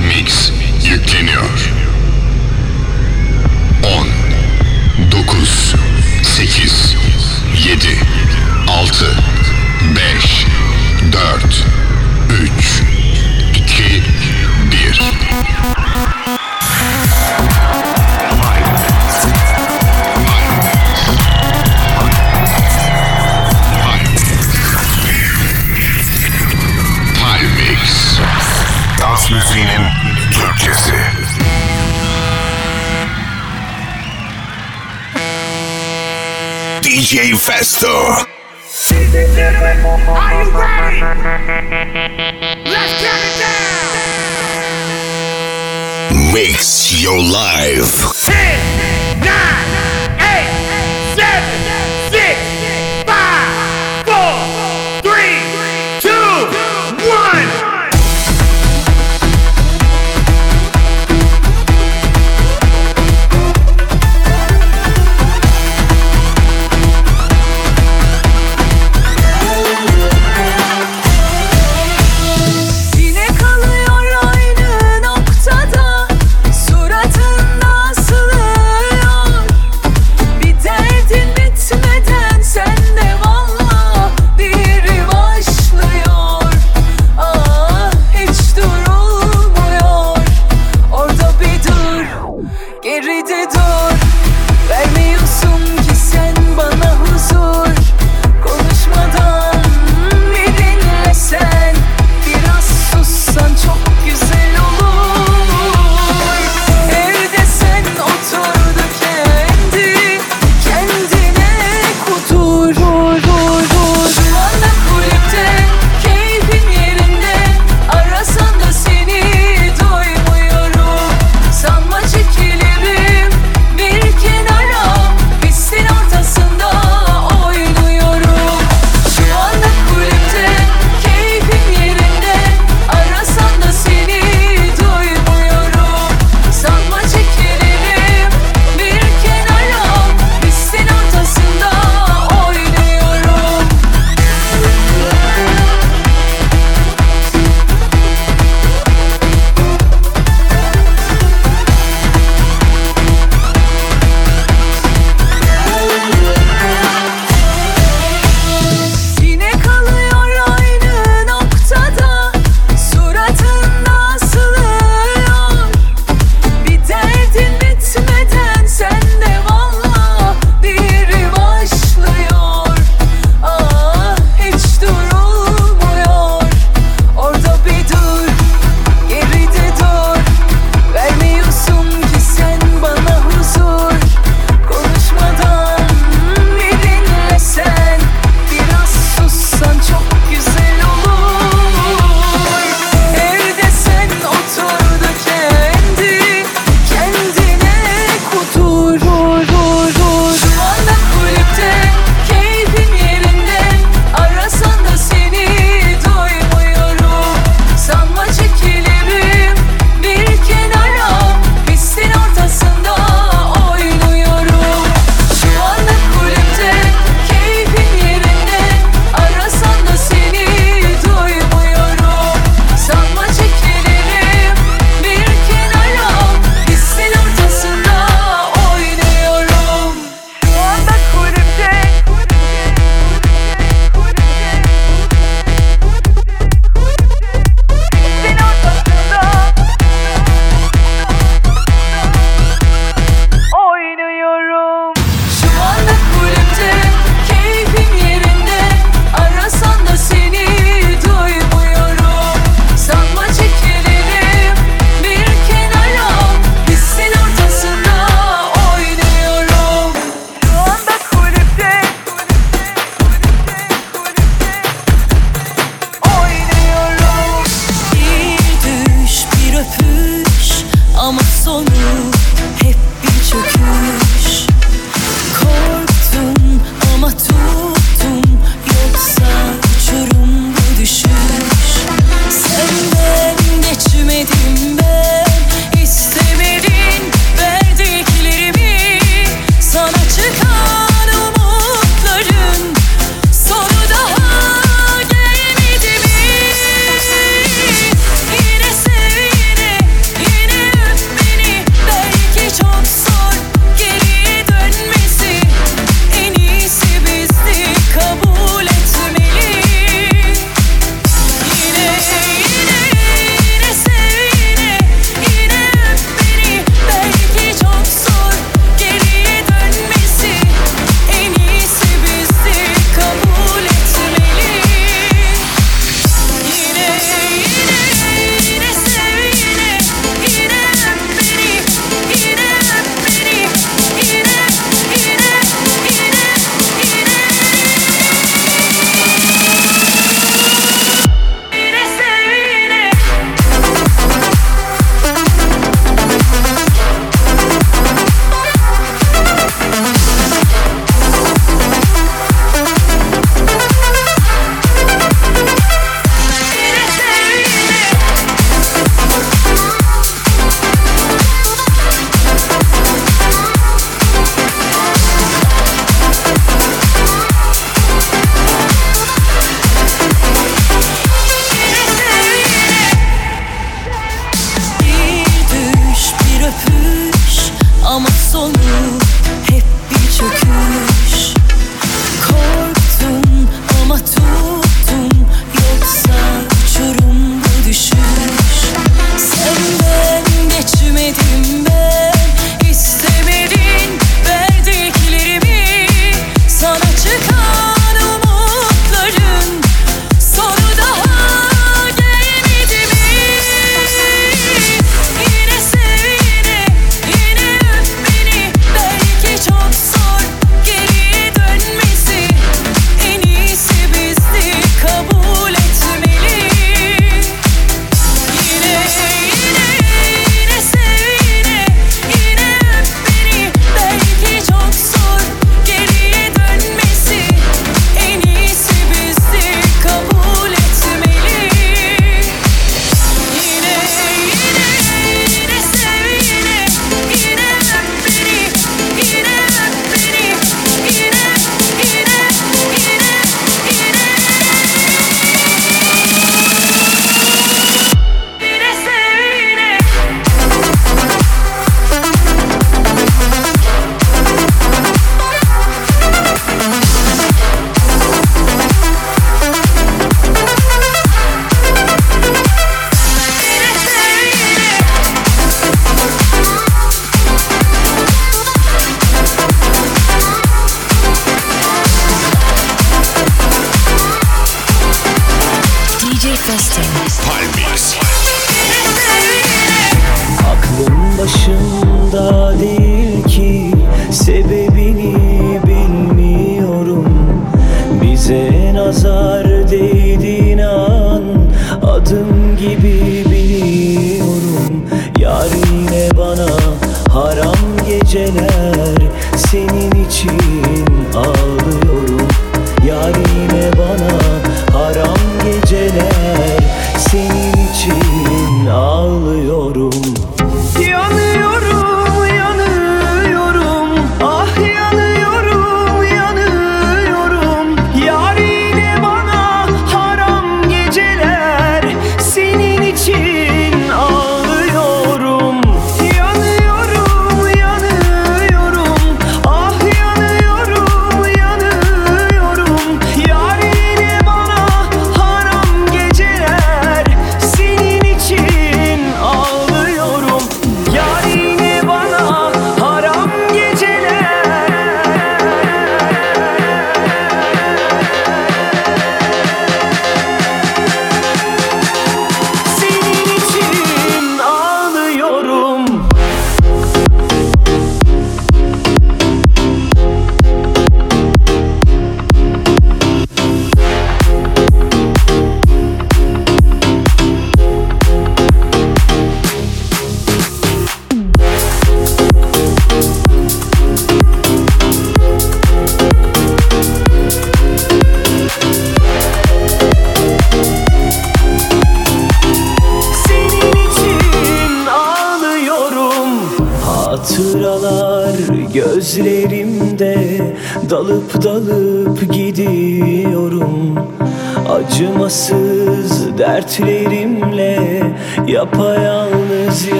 Mix. DJ Festo Are you ready? Let's get it down. Mix your life 10, 9,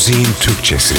Müziğin Türkçesi.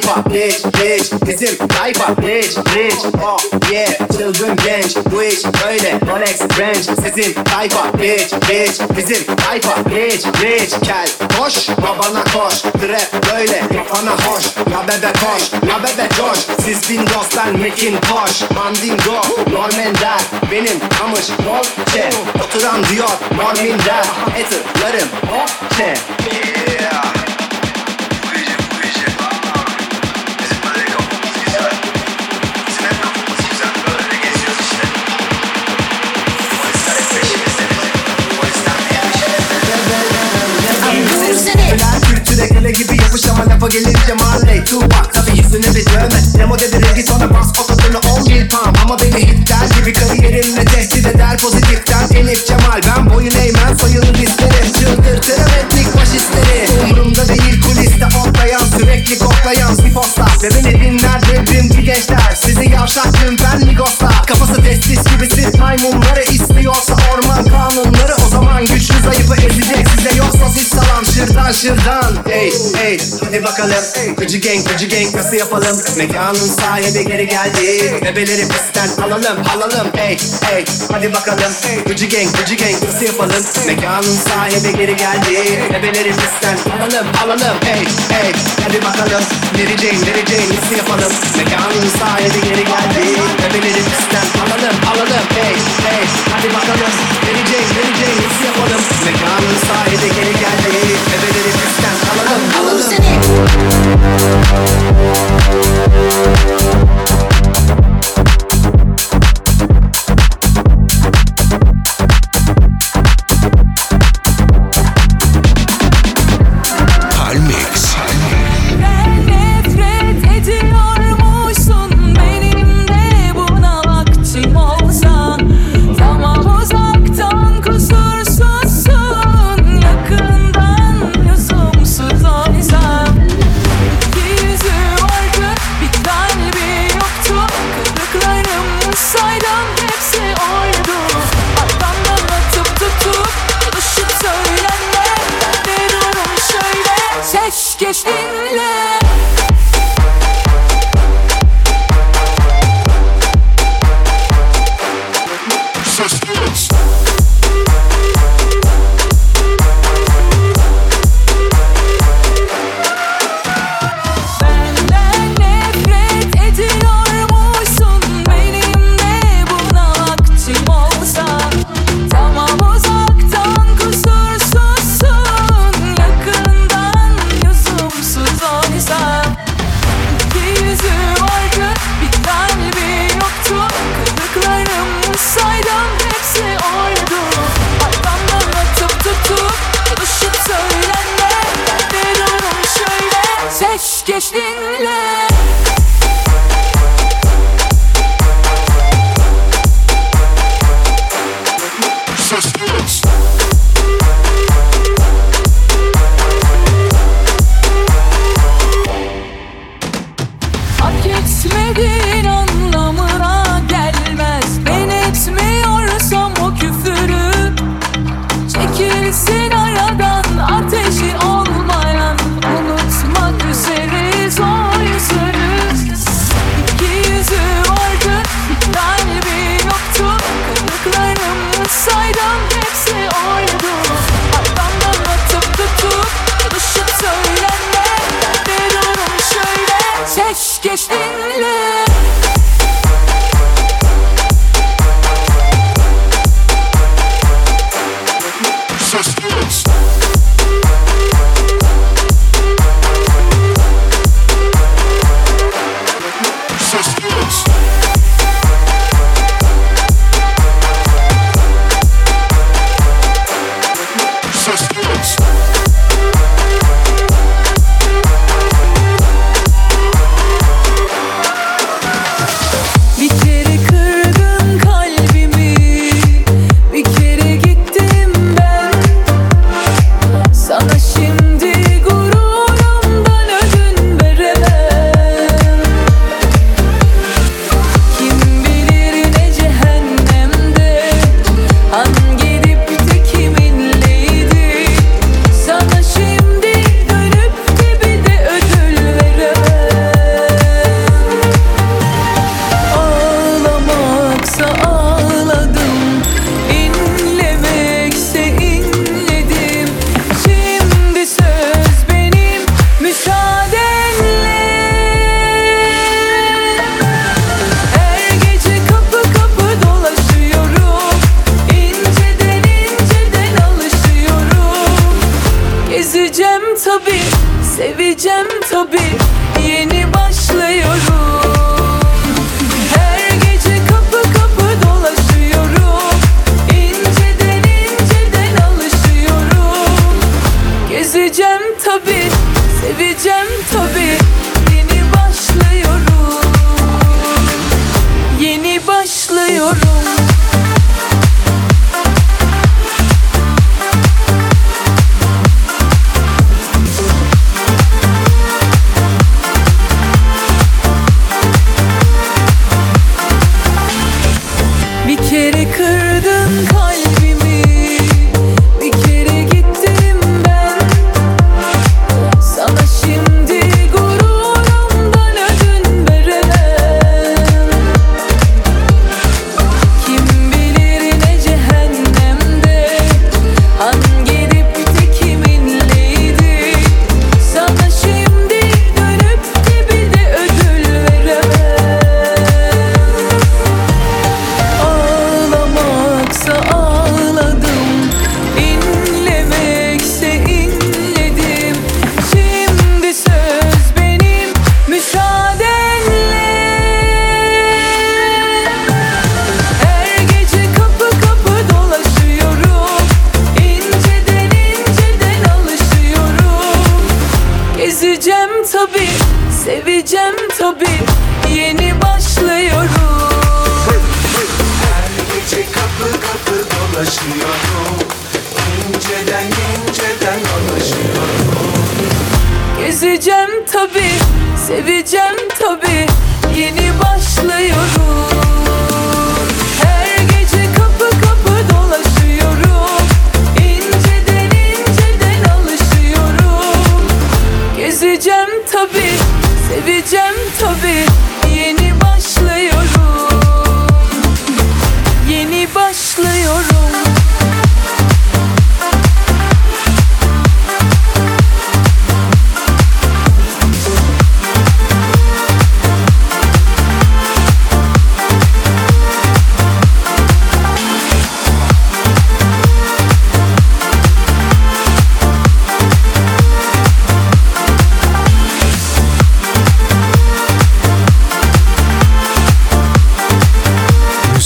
Tayfa rich rich bizim tayfa rich rich oh yeah çılgın genç. Bu iş öyle Rolex Range. Sizin tayfa rich rich bizim tayfa rich rich kel koş babana koş. Trap böyle kafana hoş ya bebe koş ya bebe coş. Siz bin dostlar Macintosh Mandingo Normender benim kamış Dolce. Oturan diyor Norminder Etherlarım Dolce. Yeah. Köle gibi yapış ama lafa gelince Marley Tupac tabi yüzüne bir dövme Demo dedi rengi sonra bas ototunu ol bir pam. Ama beni hitler gibi kariyerimle tehdit eder pozitiften Elif Cemal. Ben boyun eğmem soyulur isterim. Çıldırtırım etnik faşistleri. Umurumda değil kuliste otlayan sürekli koklayan sifoslar. Ve beni dinler devrimci gençler Sizi yavşaktım ben migoslar Kafası testis gibisi maymunları istiyorsa orman kanunları. O zaman güçlü zayıfı ezecek size yoksa siz salam şırdan şırdan. Hey hey hadi bakalım. Gıcı gang gıcı gang nasıl yapalım? Mekanın sahibi geri geldi. Bebeleri pistten alalım alalım. Hey hey hadi bakalım. Gıcı gang gıcı gang nasıl yapalım? Mekanın sahibi geri geldi. Bebeleri pistten alalım alalım. Hey hey hadi bakalım. Mary Jane nasıl yapalım? Mekanın sahibi geri geldi. Bebeleri pistten alalım alalım. Hey hey hadi bakalım. Mary Jane nasıl yapalım? Mekanın sahibi geri geldi Bebeleri pistten alalım alalım Palmix.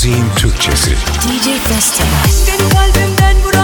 müziğin Türkçesi. DJ Festo. Senin kalbimden buraya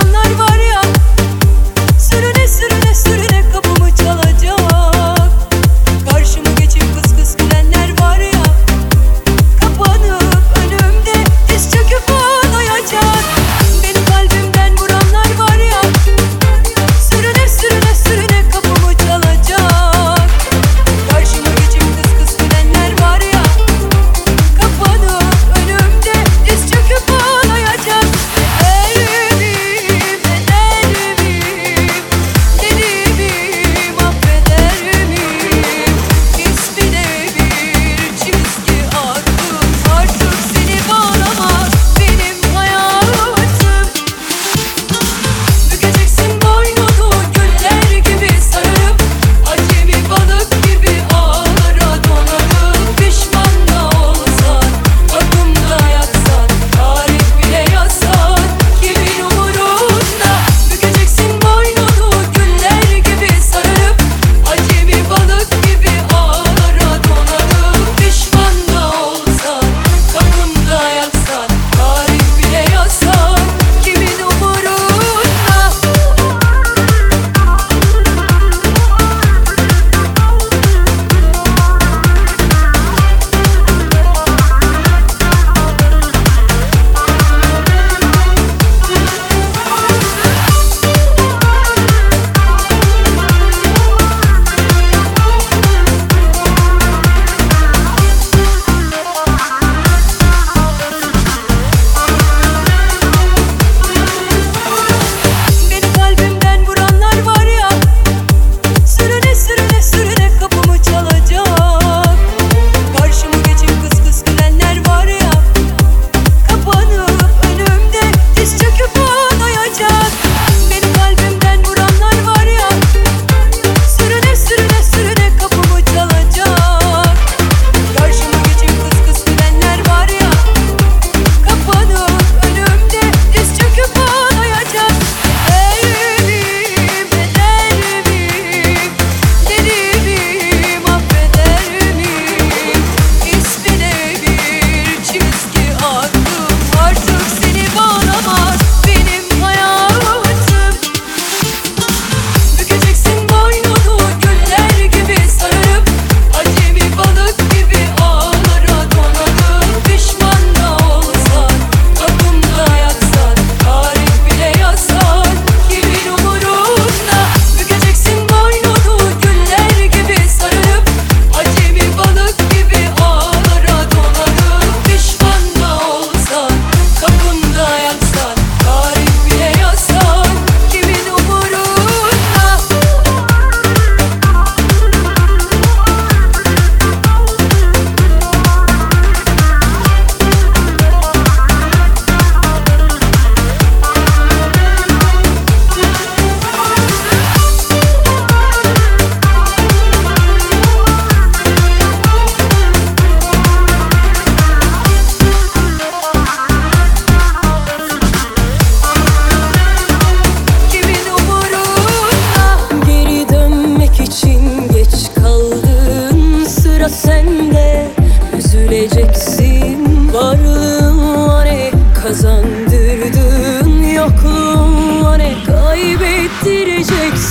bileceksin Varlığınla e kazandırdın. Yokluğunla ne kaybettireceksin.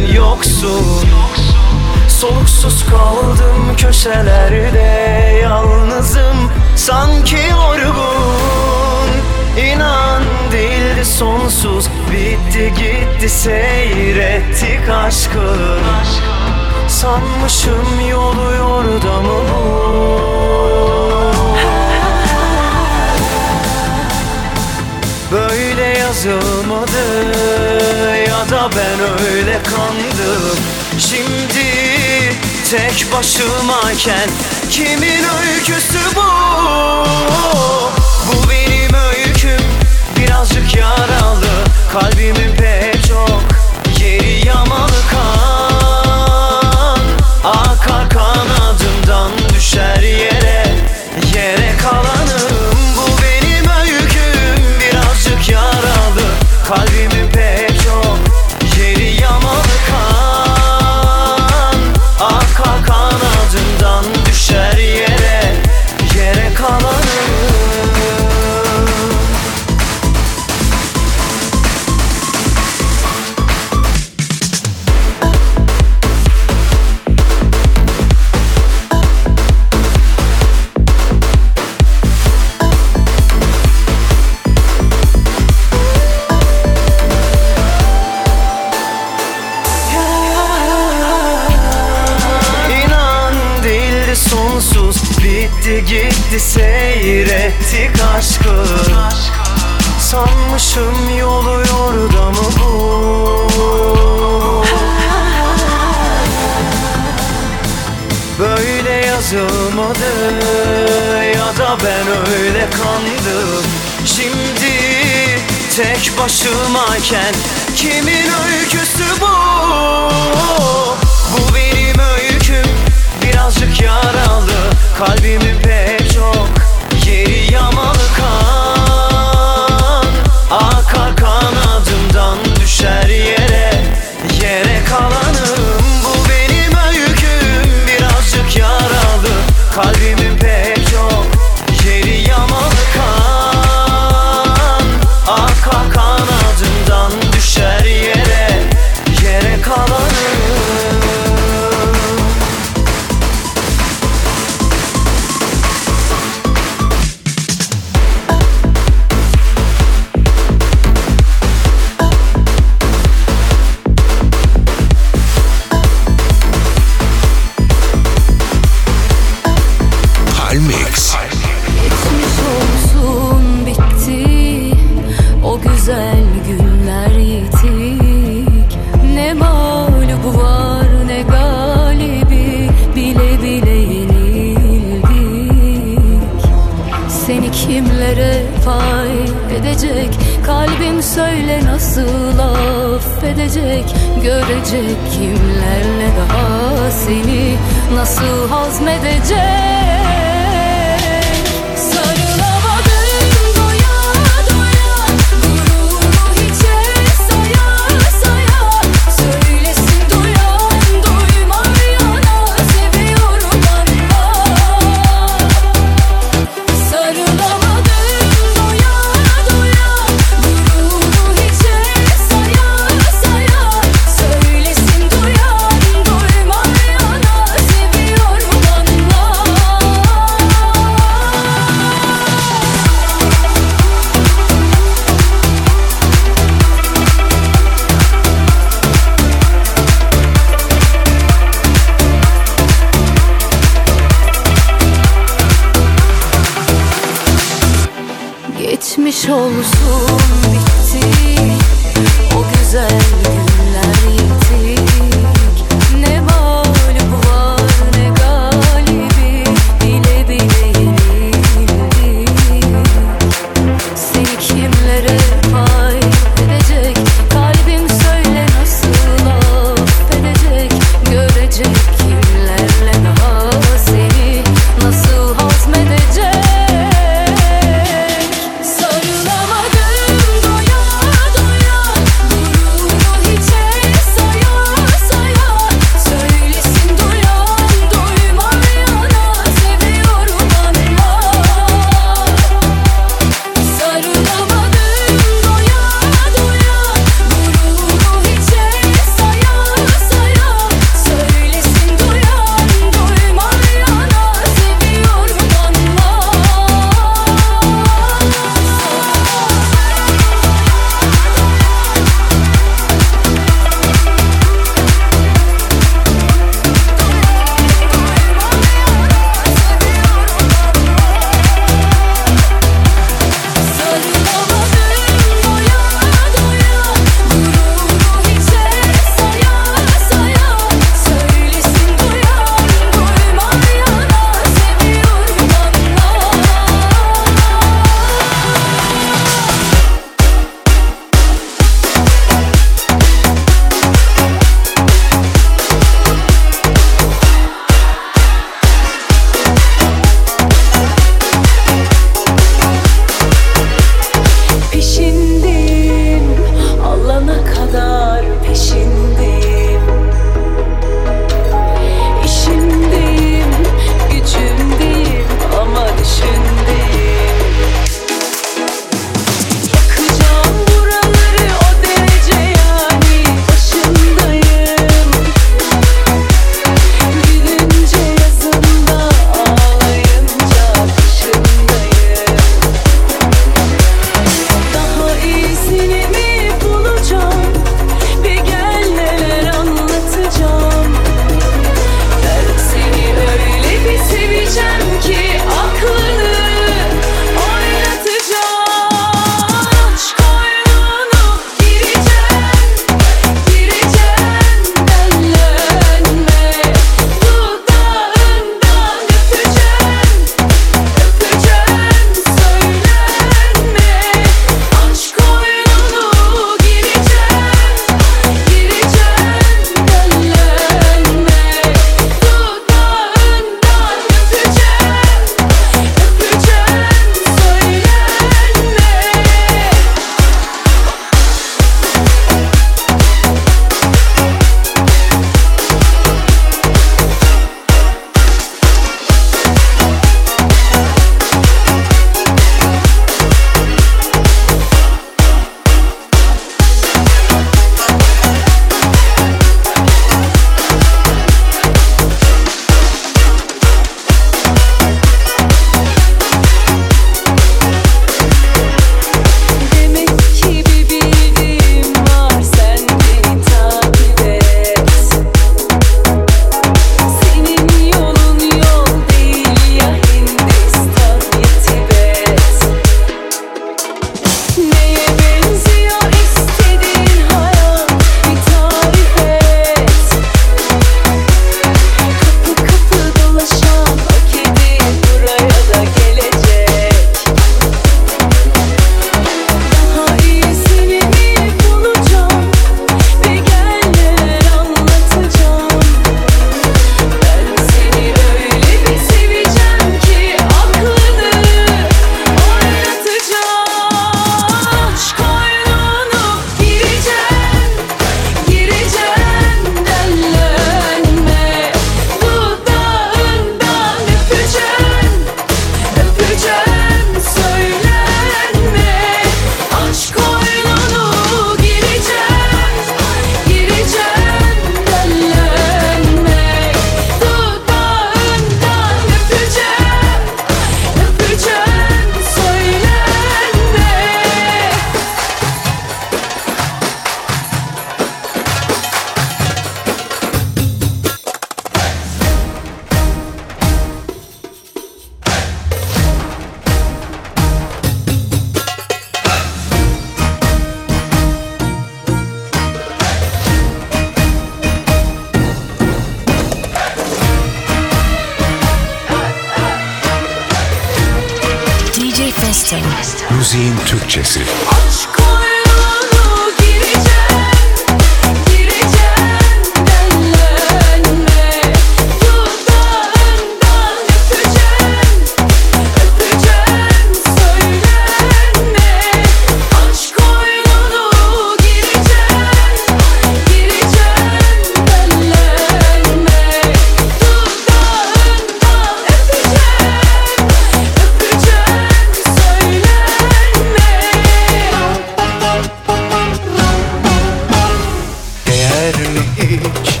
Hiç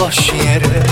boş yere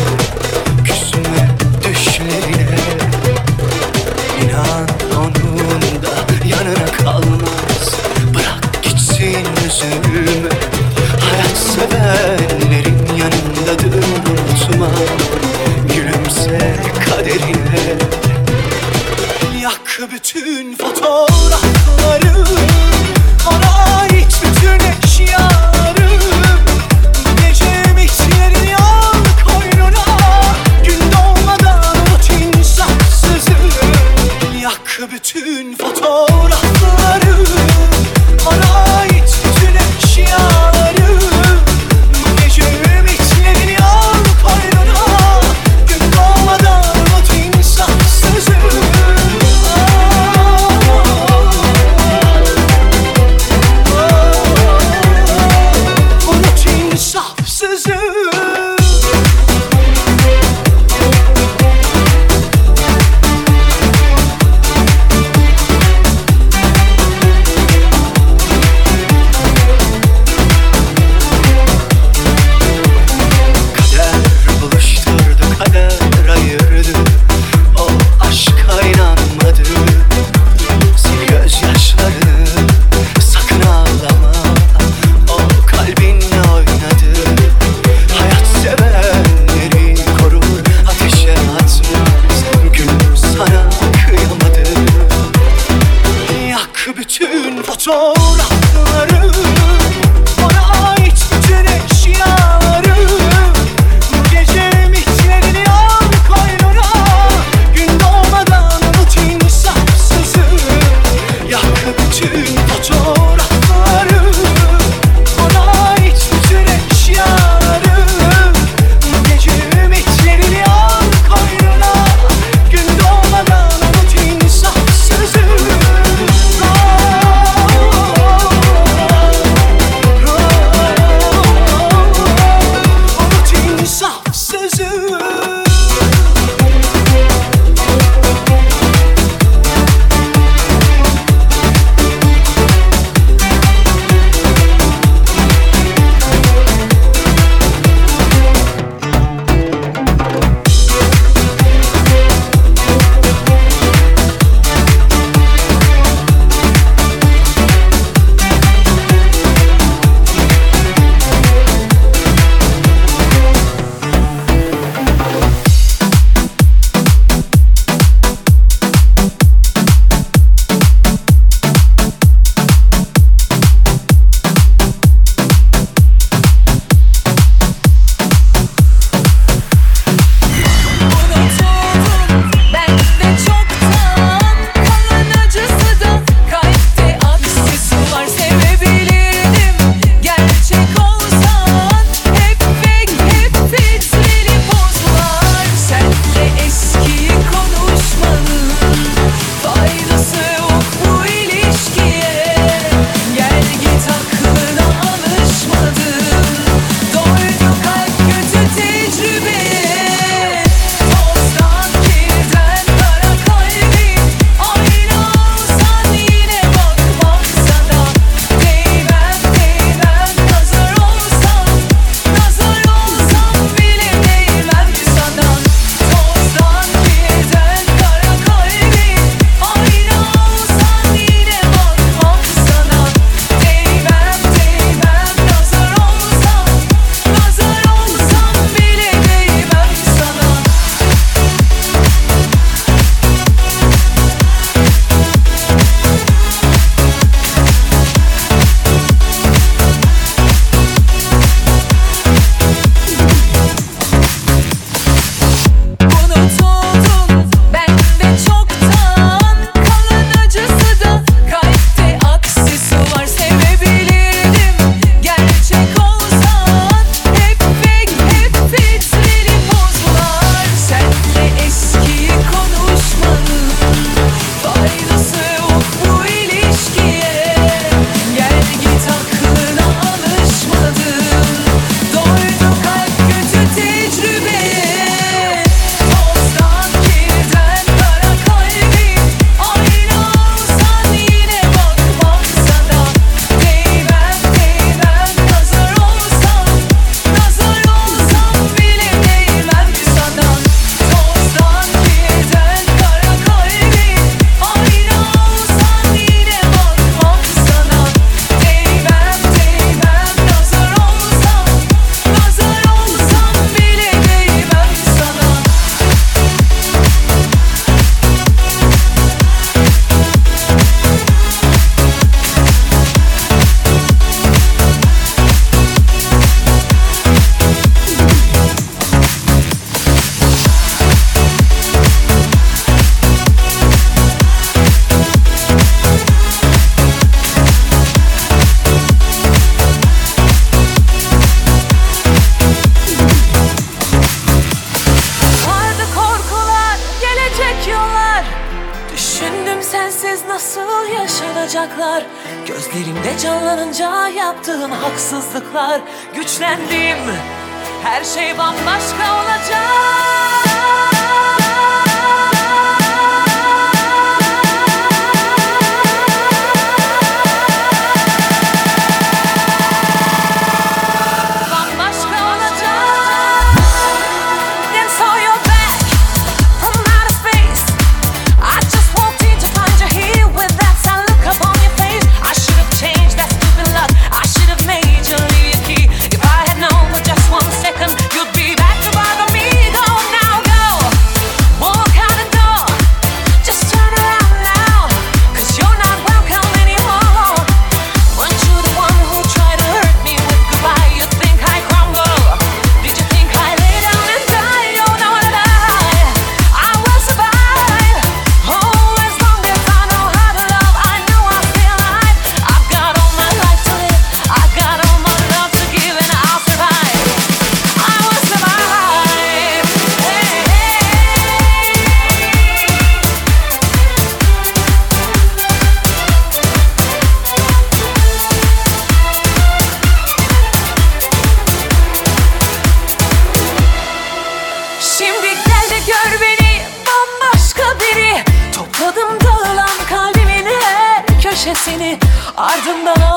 真的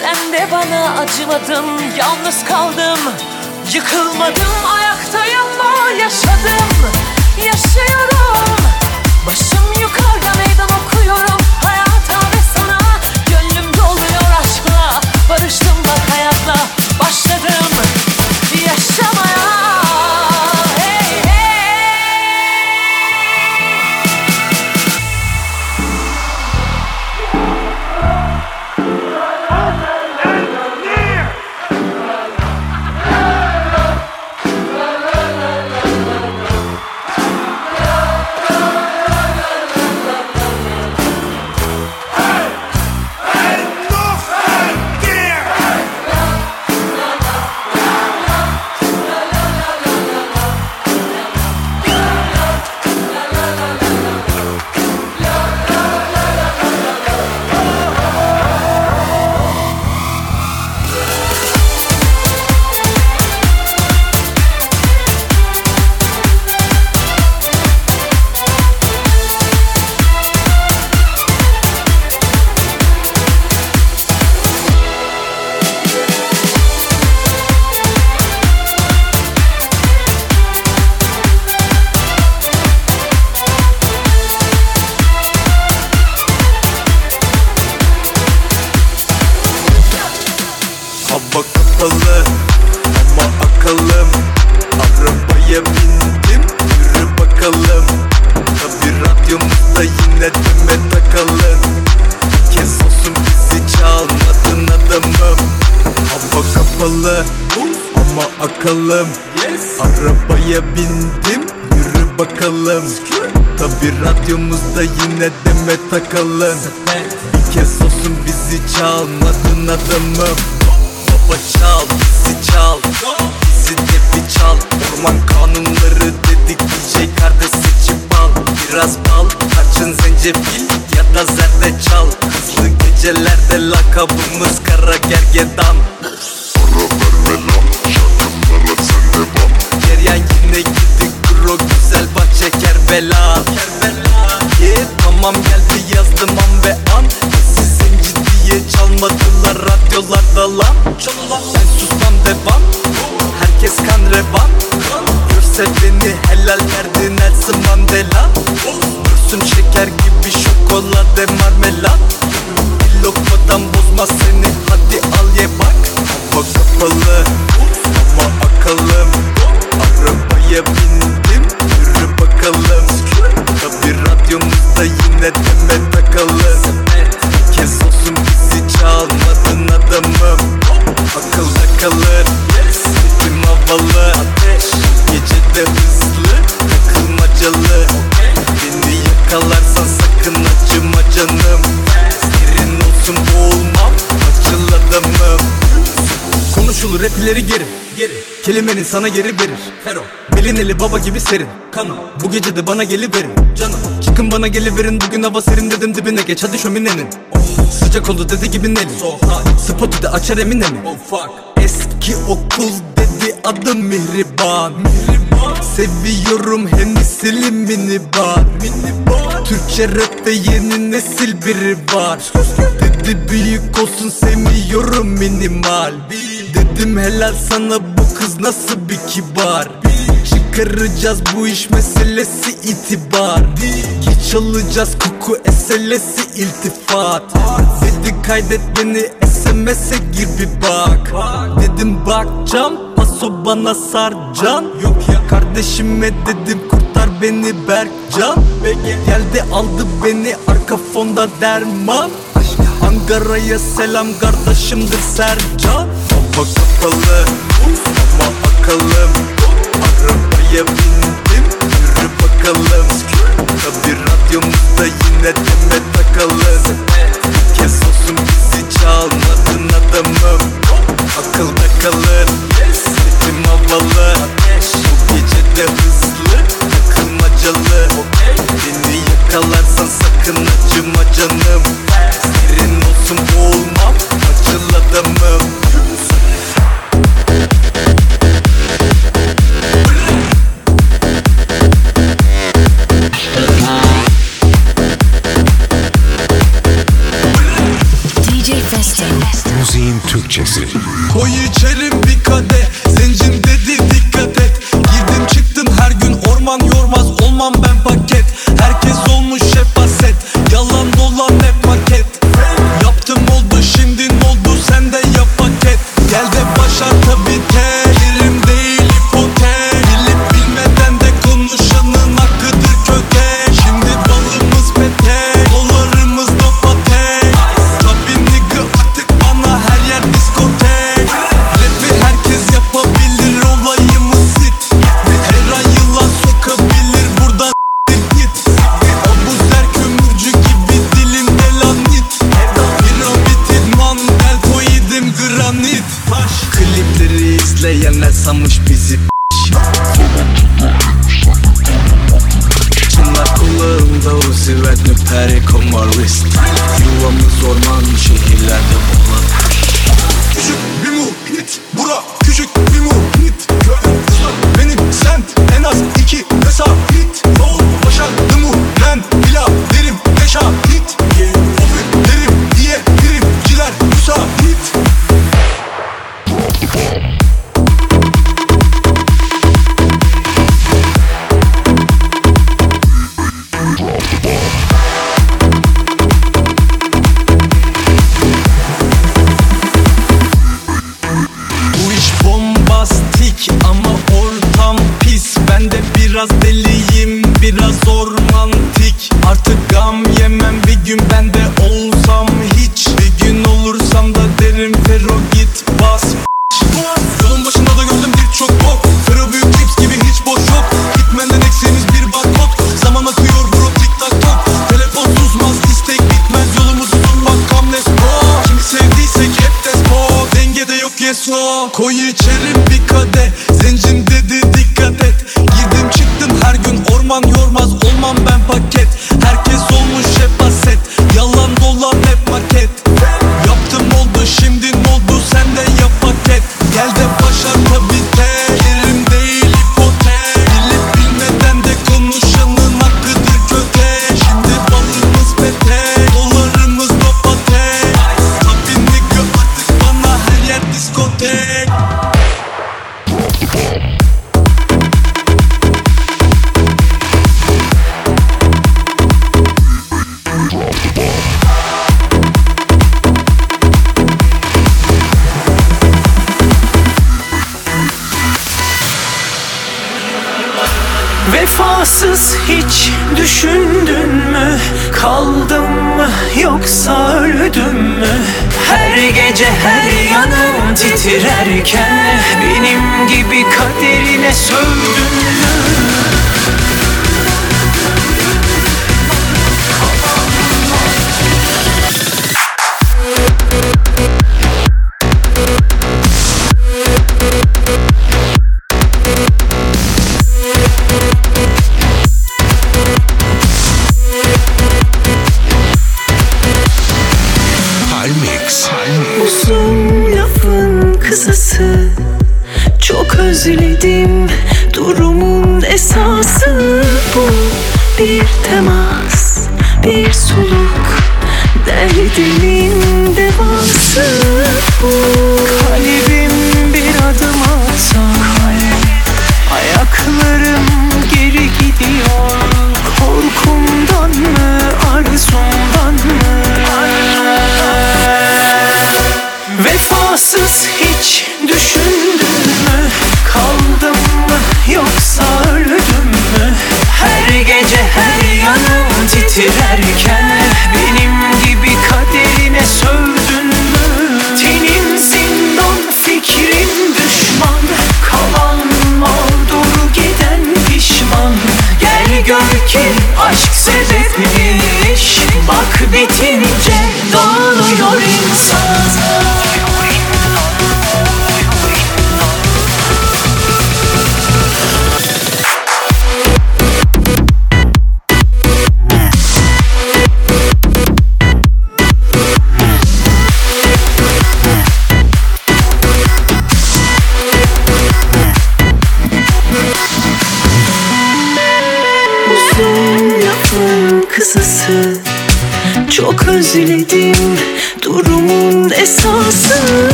Sen de bana acımadın Yalnız kaldım. Yıkılmadım ayaktayım ama yaşadım. Yaşıyorum. Başım yukarıda meydan okuyorum. Hayata ve sana Gönlüm doluyor aşkla Barıştım bak hayatla. Rapileri geri Geri Kelimenin sana geri verir. Fero Bilineli baba gibi serin. Kanım Bu gece de bana geliverin. Canım Çıkın bana geliverin. Bugün hava serin dedim dibine geç. Hadi şöminenin. Sıcak oldu dedi gibi Nelly. Spotu da açar emine mi Eski okul dedi adım Mihriban. Seviyorum hem mini bar Türkçe rapte yeni nesil biri var. Dedi büyük olsun sevmiyorum minimal Dedim helal sana bu kız nasıl bir kibar? Çıkaracağız bu iş meselesi itibar. Hiç alacağız koku eselesi iltifat. Dedi kaydet beni SMS'e gir bir bak. Dedim bakcam paso bana sarcan Yok ya kardeşime dedim kurtar beni Berkcan. Geldi aldı beni arka fonda derman. Ankara'ya selam kardeşimdir Sercan Hava kapalı. Ama akalım Arabaya bindim. Yürü bakalım. Tabi radyomuzda yine deme takalım. Bir kez olsun bizi çalmadın adamım. Akılda kalır sesim havalı. Bu gece de hızlı. Takılmacalı. Beni yakalarsan sakın acıma canım. Serin olsun boğulmam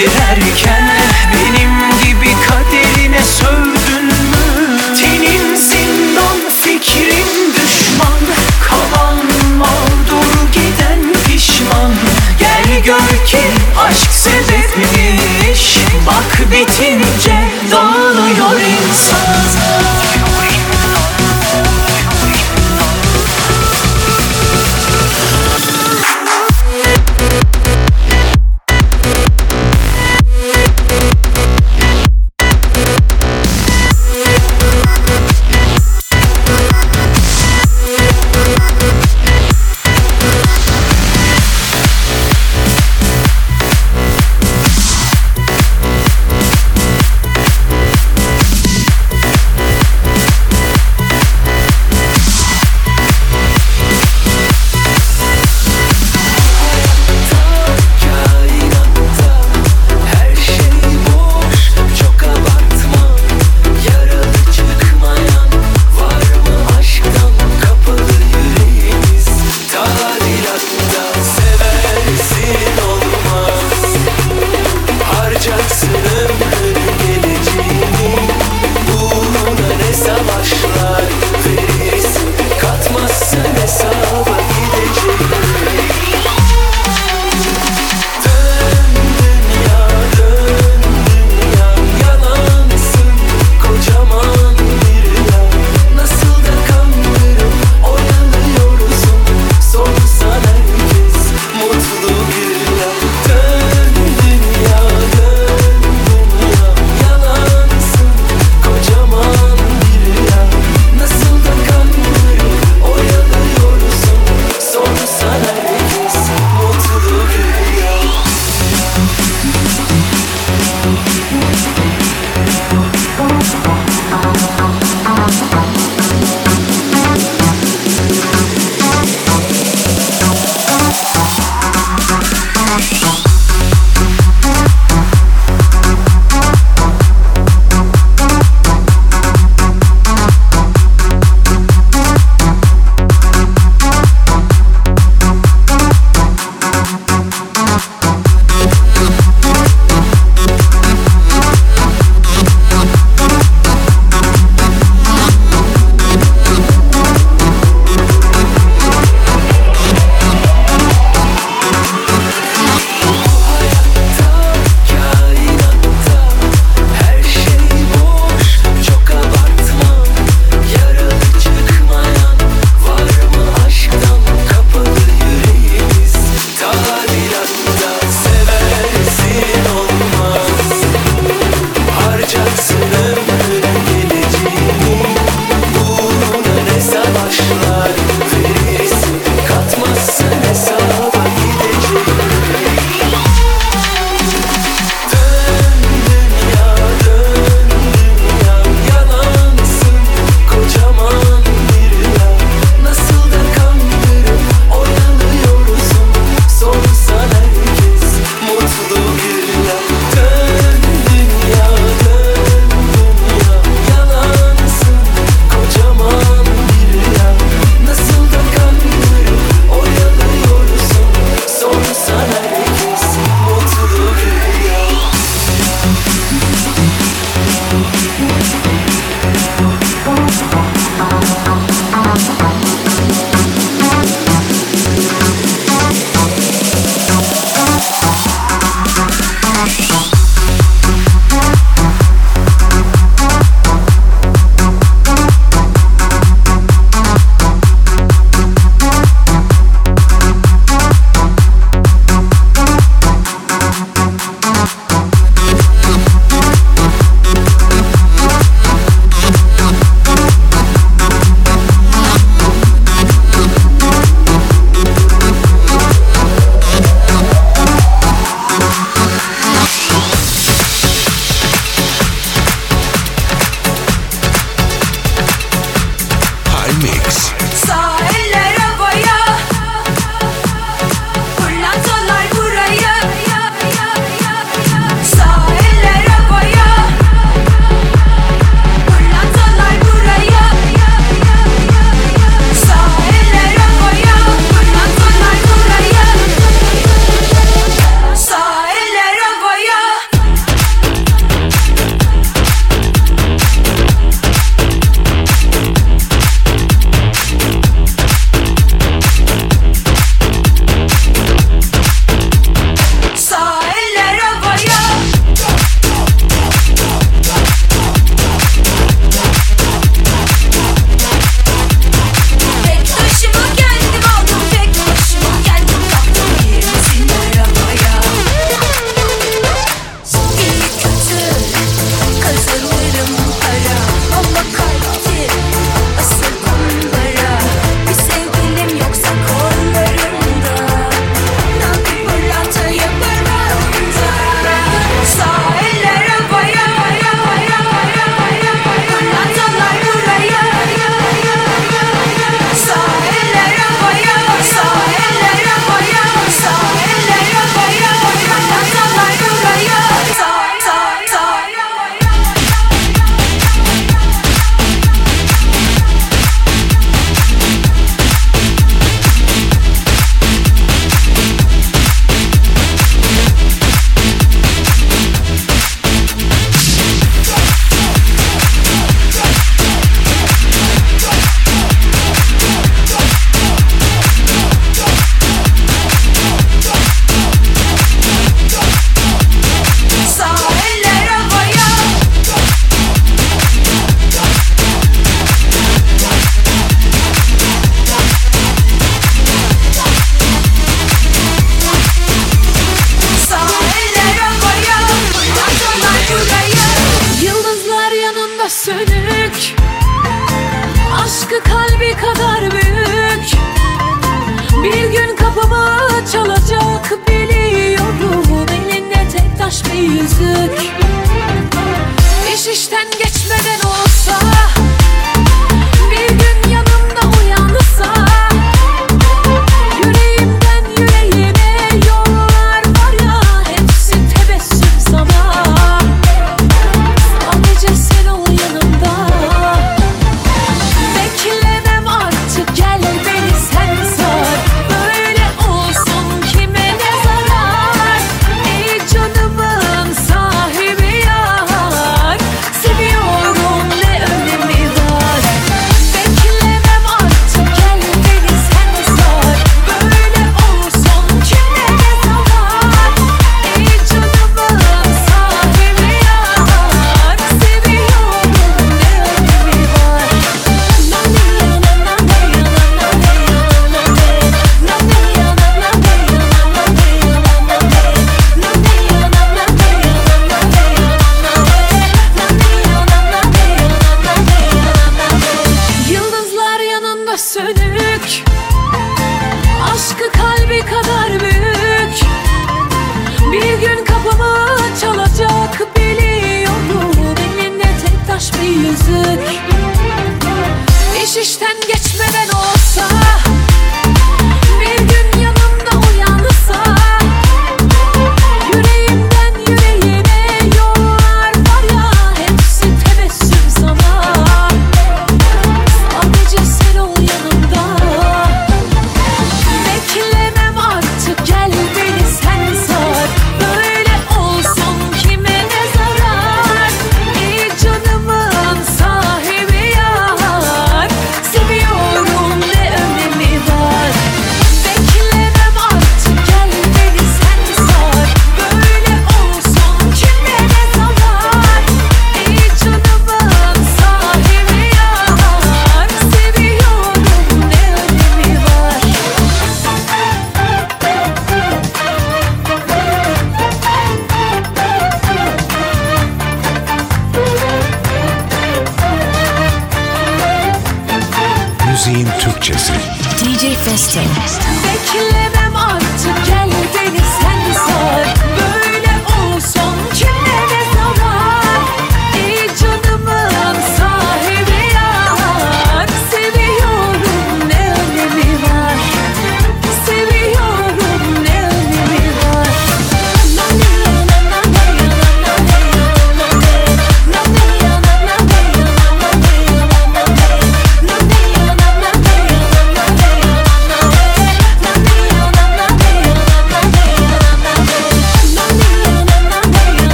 Giderken benim gibi kaderine sövdün mü? Tenin zindan, fikrin düşman. Kalan mağdur giden pişman. Gel gör ki aşk sebepmiş. Bak bitince dağılıyor insan.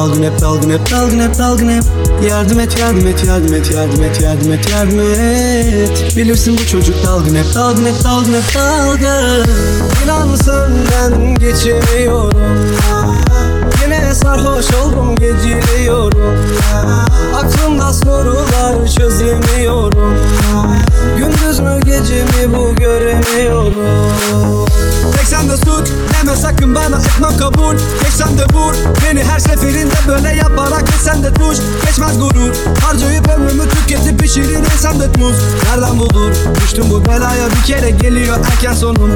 Dalgın hep dalgın hep dalgın hep dalgın hep. Yardım et yardım et yardım et yardım et yardım et yardım et. Bilirsin bu çocuk dalgın hep dalgın hep dalgın hep dalgın. İnan senden geçemiyorum Yine sarhoş oldum geciliyorum. Aklımda sorular çözemiyorum. Gündüz mü gece mi bu göremiyorum Tek sende suç deme sakın bana etmem kabul. Geç sen de vur beni her seferinde böyle yaparak Geç sen de tuş. Geçmez gurur Harcayıp ömrümü tüketip pişirin sen de tuz. Nereden bulur? Düştüm bu belaya bir kere geliyor erken sonum.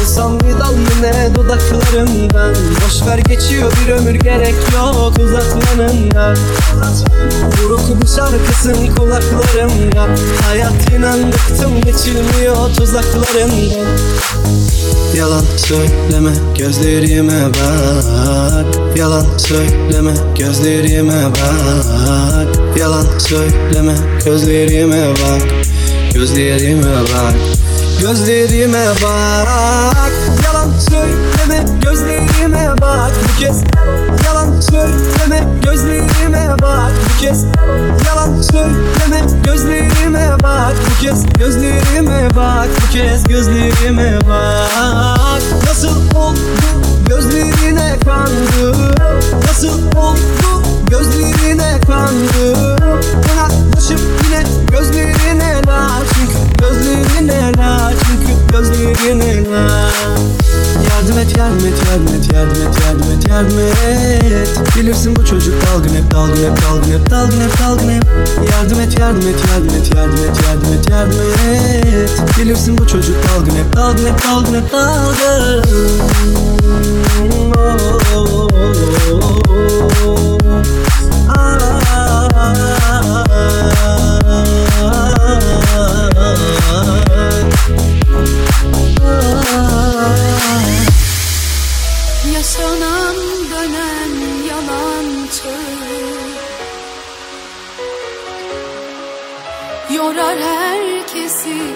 Olsam bir dal yine dudaklarından Boş ver geçiyor bir ömür gerek yok uzatmanından Buruk bu şarkısın kulaklarımda. Hayat inan bıktım geçilmiyor tuzaklarından Yalan söyleme gözlerime bak. Yalan söyleme gözlerime bak. Yalan söyleme gözlerime bak. Gözlerime bak. Gözlerime bak. Yalan söyleme gözlerime bak. Bu kez kez Yalan söyleme gözlerime bak. Bu kez Gözlerime bak bu kez gözlerime bak. Nasıl oldu gözlerine kandı? Nasıl oldu gözlerine kandı Yanaklaşıp yine gözlerine la Çünkü gözlerine la Çünkü gözlerine la Yardım et yardım et yardım et yardım et yardım et yardım et Bilirsin bu çocuk dalgın hep dalgın hep dalgın hep dalgın hep dalgın hep Yardım et yardım et yardım et yardım et yardım et yardım et Bilirsin bu çocuk dalgın hep dalgın hep dalgın hep dalgın Oh, oh, oh, oh. Yaşanan dönen yalancı Yorar herkesi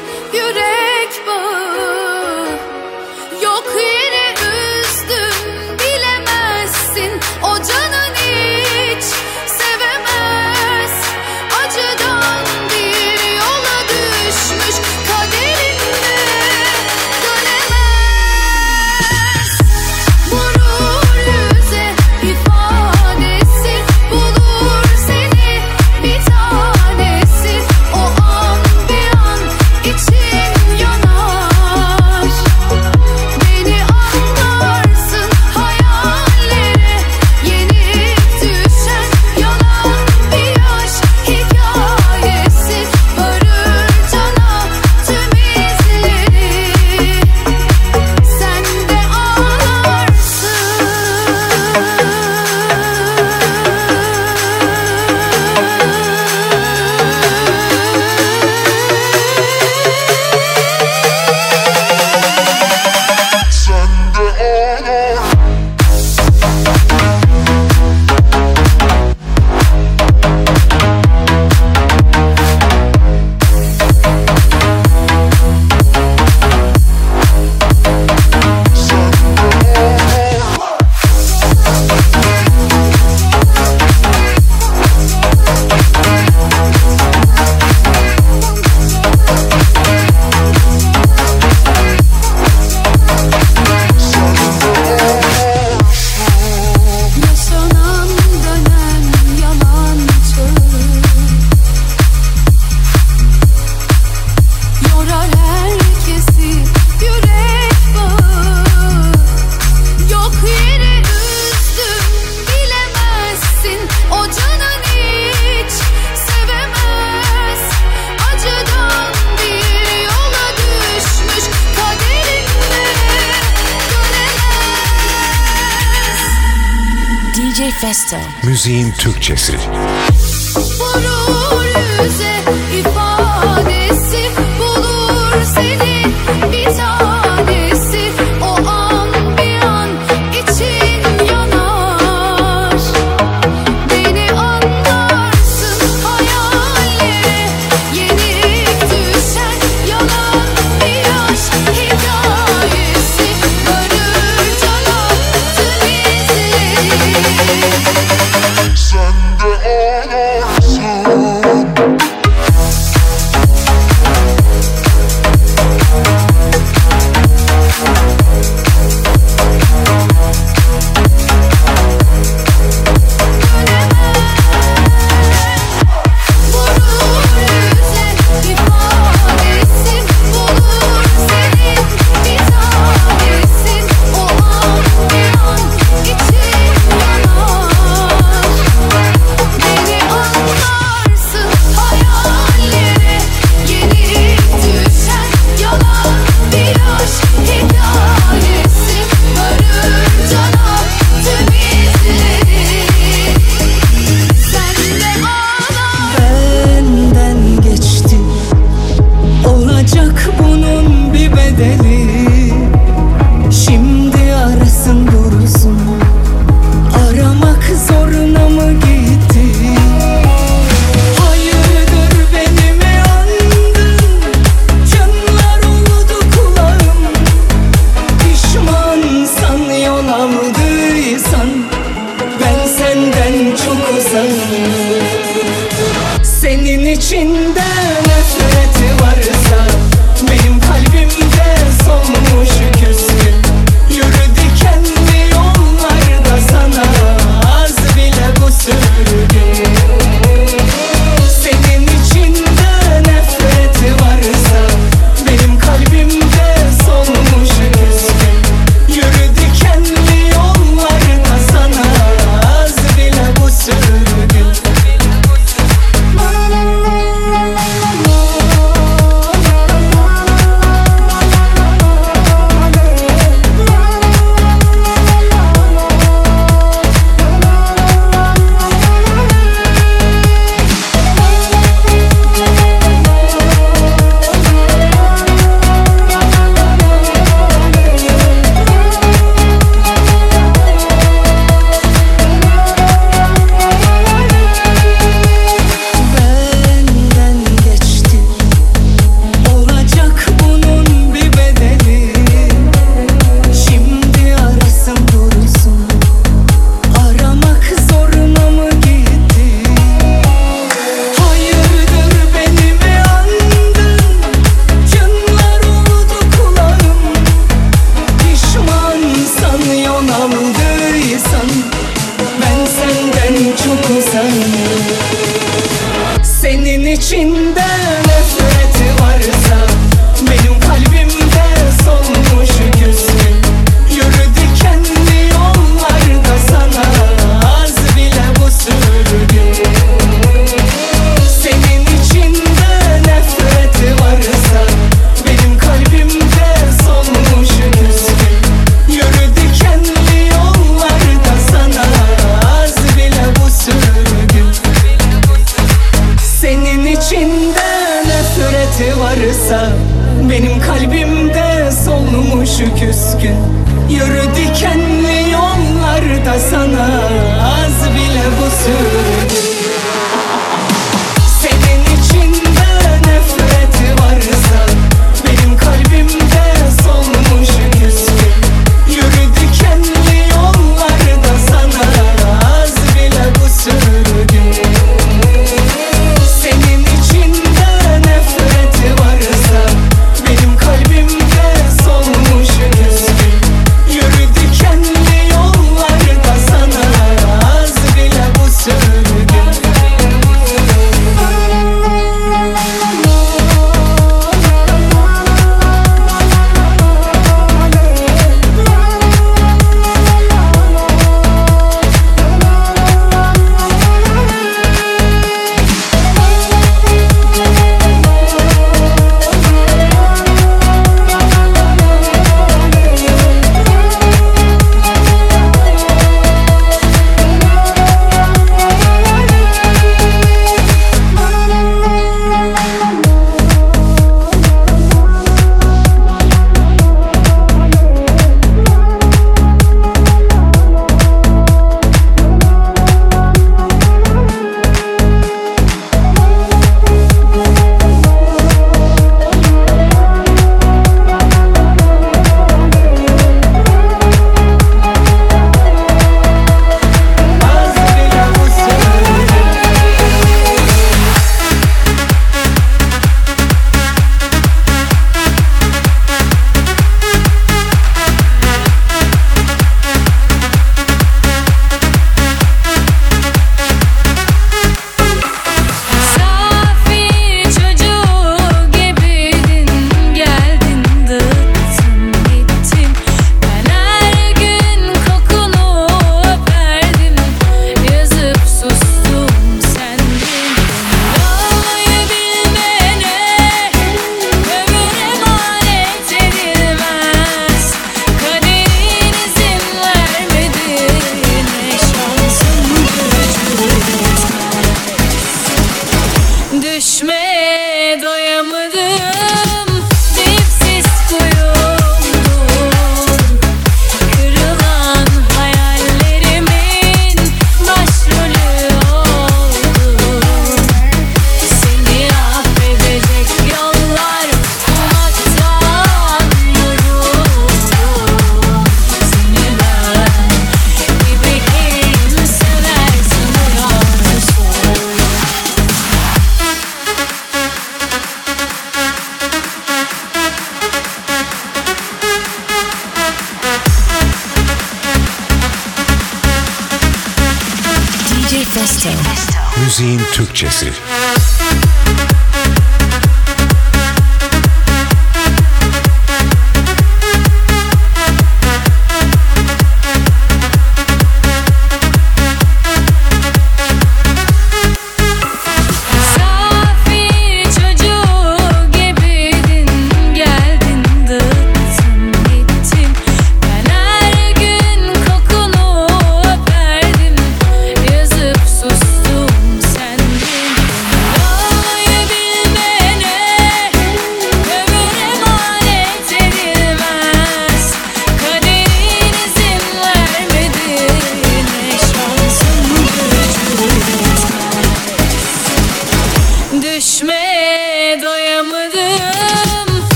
Festo. Müziğin Türkçesi.